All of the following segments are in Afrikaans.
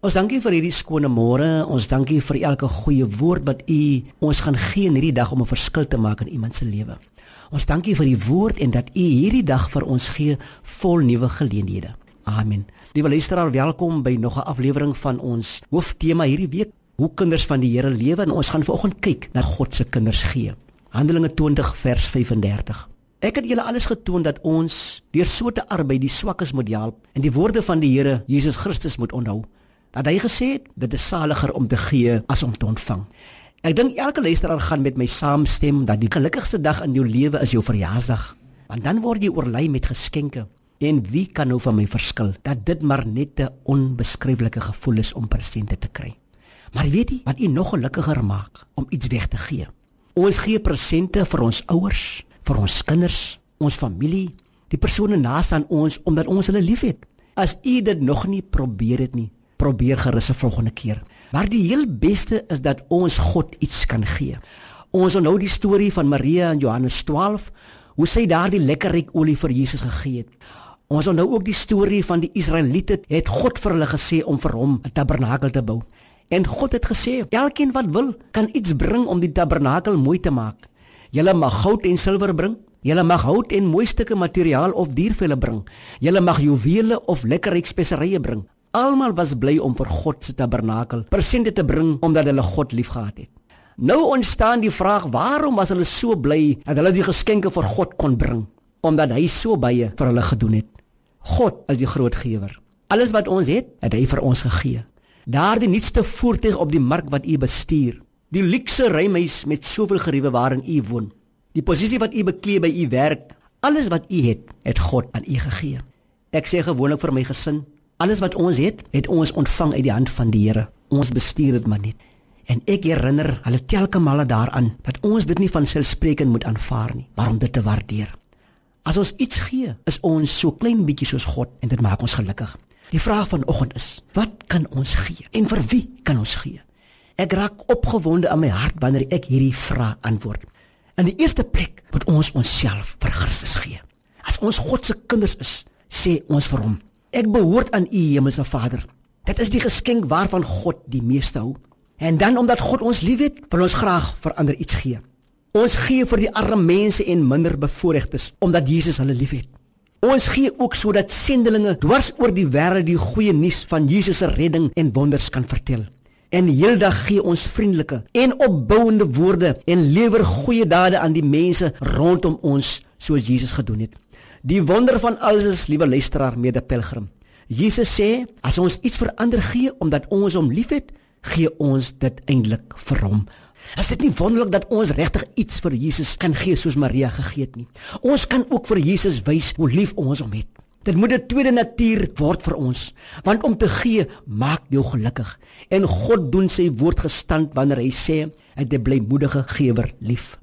Ons dankie vir hierdie skone môre. Ons dankie vir elke goeie woord wat U ons gaan gee in hierdie dag om 'n verskil te maak in iemand se lewe. Ons dankie vir die woord en dat U hierdie dag vir ons gee vol nuwe geleenthede. Amen. Liewe luisteraar, welkom by nog 'n aflewering van ons hooftema hierdie week, hoe kinders van die Here lewe en ons gaan vanoggend kyk na God se kinders gee. Handelinge 20 vers 35. Ek het julle alles getoon dat ons deur so te arbei die swakkes moet help en die woorde van die Here Jesus Christus moet onthou dat hy gesê het dit is saliger om te gee as om te ontvang. Ek dink elke luisteraar gaan met my saamstem dat die gelukkigste dag in jou lewe is jou verjaarsdag, want dan word jy oorlei met geskenke. En wie kan nou van my verskil dat dit maar net 'n onbeskryflike gevoel is om presente te kry. Maar weet jy wat u nog gelukkiger maak om iets weg te gee? Ons gee presente vir ons ouers, vir ons kinders, ons familie, die persone naaste aan ons omdat ons hulle liefhet. As u dit nog nie probeer het nie, probeer gerus 'n volgende keer. Maar die heel beste is dat ons God iets kan gee. Ons onthou die storie van Maria in Johannes 12, hoe sy daardie lekker ryk olie vir Jesus gegee het. Ons onthou ook die storie van die Israeliete het God vir hulle gesê om vir hom 'n tabernakel te bou. En God het gesê, elkeen wat wil, kan iets bring om die tabernakel mooi te maak. Julle mag goud en silwer bring, julle mag hout en mooi stukke materiaal of diervelle bring. Julle mag juwele of lekker ryk speserye bring. Almal was bly om vir God se tabernakel presente te bring omdat hulle God liefgehad het. Nou ontstaan die vraag: Waarom was hulle so bly dat hulle die geskenke vir God kon bring? Omdat hy so baie vir hulle gedoen het. God is die groot gewer. Alles wat ons het, het hy vir ons gegee. Daardie nuutste voertuig op die mark wat u bestuur, die luukse ruimhuis met soveel geriewe waarin u woon, die posisie wat u beklee by u werk, alles wat u het, het God aan u gegee. Ek sê gewoonlik vir my gesin, Alles wat ons het, het ons ontvang uit die hand van die Here. Ons bestuur dit maar net. En ek herinner hulle telke male daaraan dat ons dit nie van selfspreekend moet aanvaar nie, maar om dit te waardeer. As ons iets gee, is ons so klein bietjie soos God en dit maak ons gelukkig. Die vraag vanoggend is: wat kan ons gee en vir wie kan ons gee? Ek raak opgewonde in my hart wanneer ek hierdie vraag antwoord. In die eerste plek moet ons onsself vir Christus gee. As ons God se kinders is, sê ons vir hom: Ek behoort aan U Hemelse Vader. Dit is die geskenk waarvan God die meeste hou. En dan omdat God ons liefhet, wil ons graag vir ander iets gee. Ons gee vir die arme mense en minder bevoorregtes omdat Jesus hulle liefhet. Ons gee ook sodat sendelinge dwars oor die wêreld die goeie nuus van Jesus se redding en wonders kan vertel. En heeldag gee ons vriendelike en opbouende woorde en lewer goeie dade aan die mense rondom ons soos Jesus gedoen het. Die wonder van alles is, liewe luisteraar, mede pelgrim. Jesus sê, as ons iets vir ander gee omdat ons hom liefhet, gee ons dit eintlik vir hom. Is dit nie wonderlik dat ons regtig iets vir Jesus kan gee soos Maria gegee het nie? Ons kan ook vir Jesus wys hoe lief ons hom het. Dit moet 'n tweede natuur word vir ons, want om te gee maak jou gelukkig. En God doen sy woord gestand wanneer hy sê, hy het 'n blymoedige gewer lief.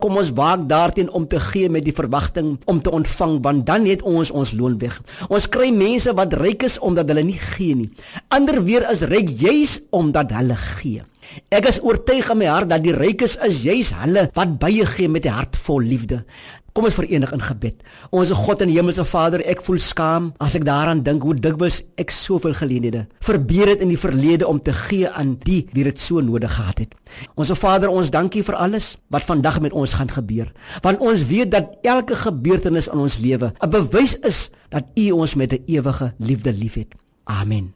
Kom ons waak daarteen om te gee met die verwagting om te ontvang want dan het ons ons loon weg. Ons kry mense wat ryk is omdat hulle nie gee nie. Ander weer is ryk juis omdat hulle gee. Ek is oortuig in my hart dat die rykes is juis hulle wat baie gee met 'n hart vol liefde. Kom ons verenig in gebed. Onse God en Hemelse Vader, ek voel skaam as ek daaraan dink hoe dikwels ek soveel geleenthede verbeur het in die verlede om te gee aan die wie dit so nodig gehad het. Onse Vader, ons dankie vir alles wat vandag met ons gaan gebeur. Want ons weet dat elke gebeurtenis in ons lewe 'n bewys is dat U ons met 'n ewige liefde liefhet. Amen.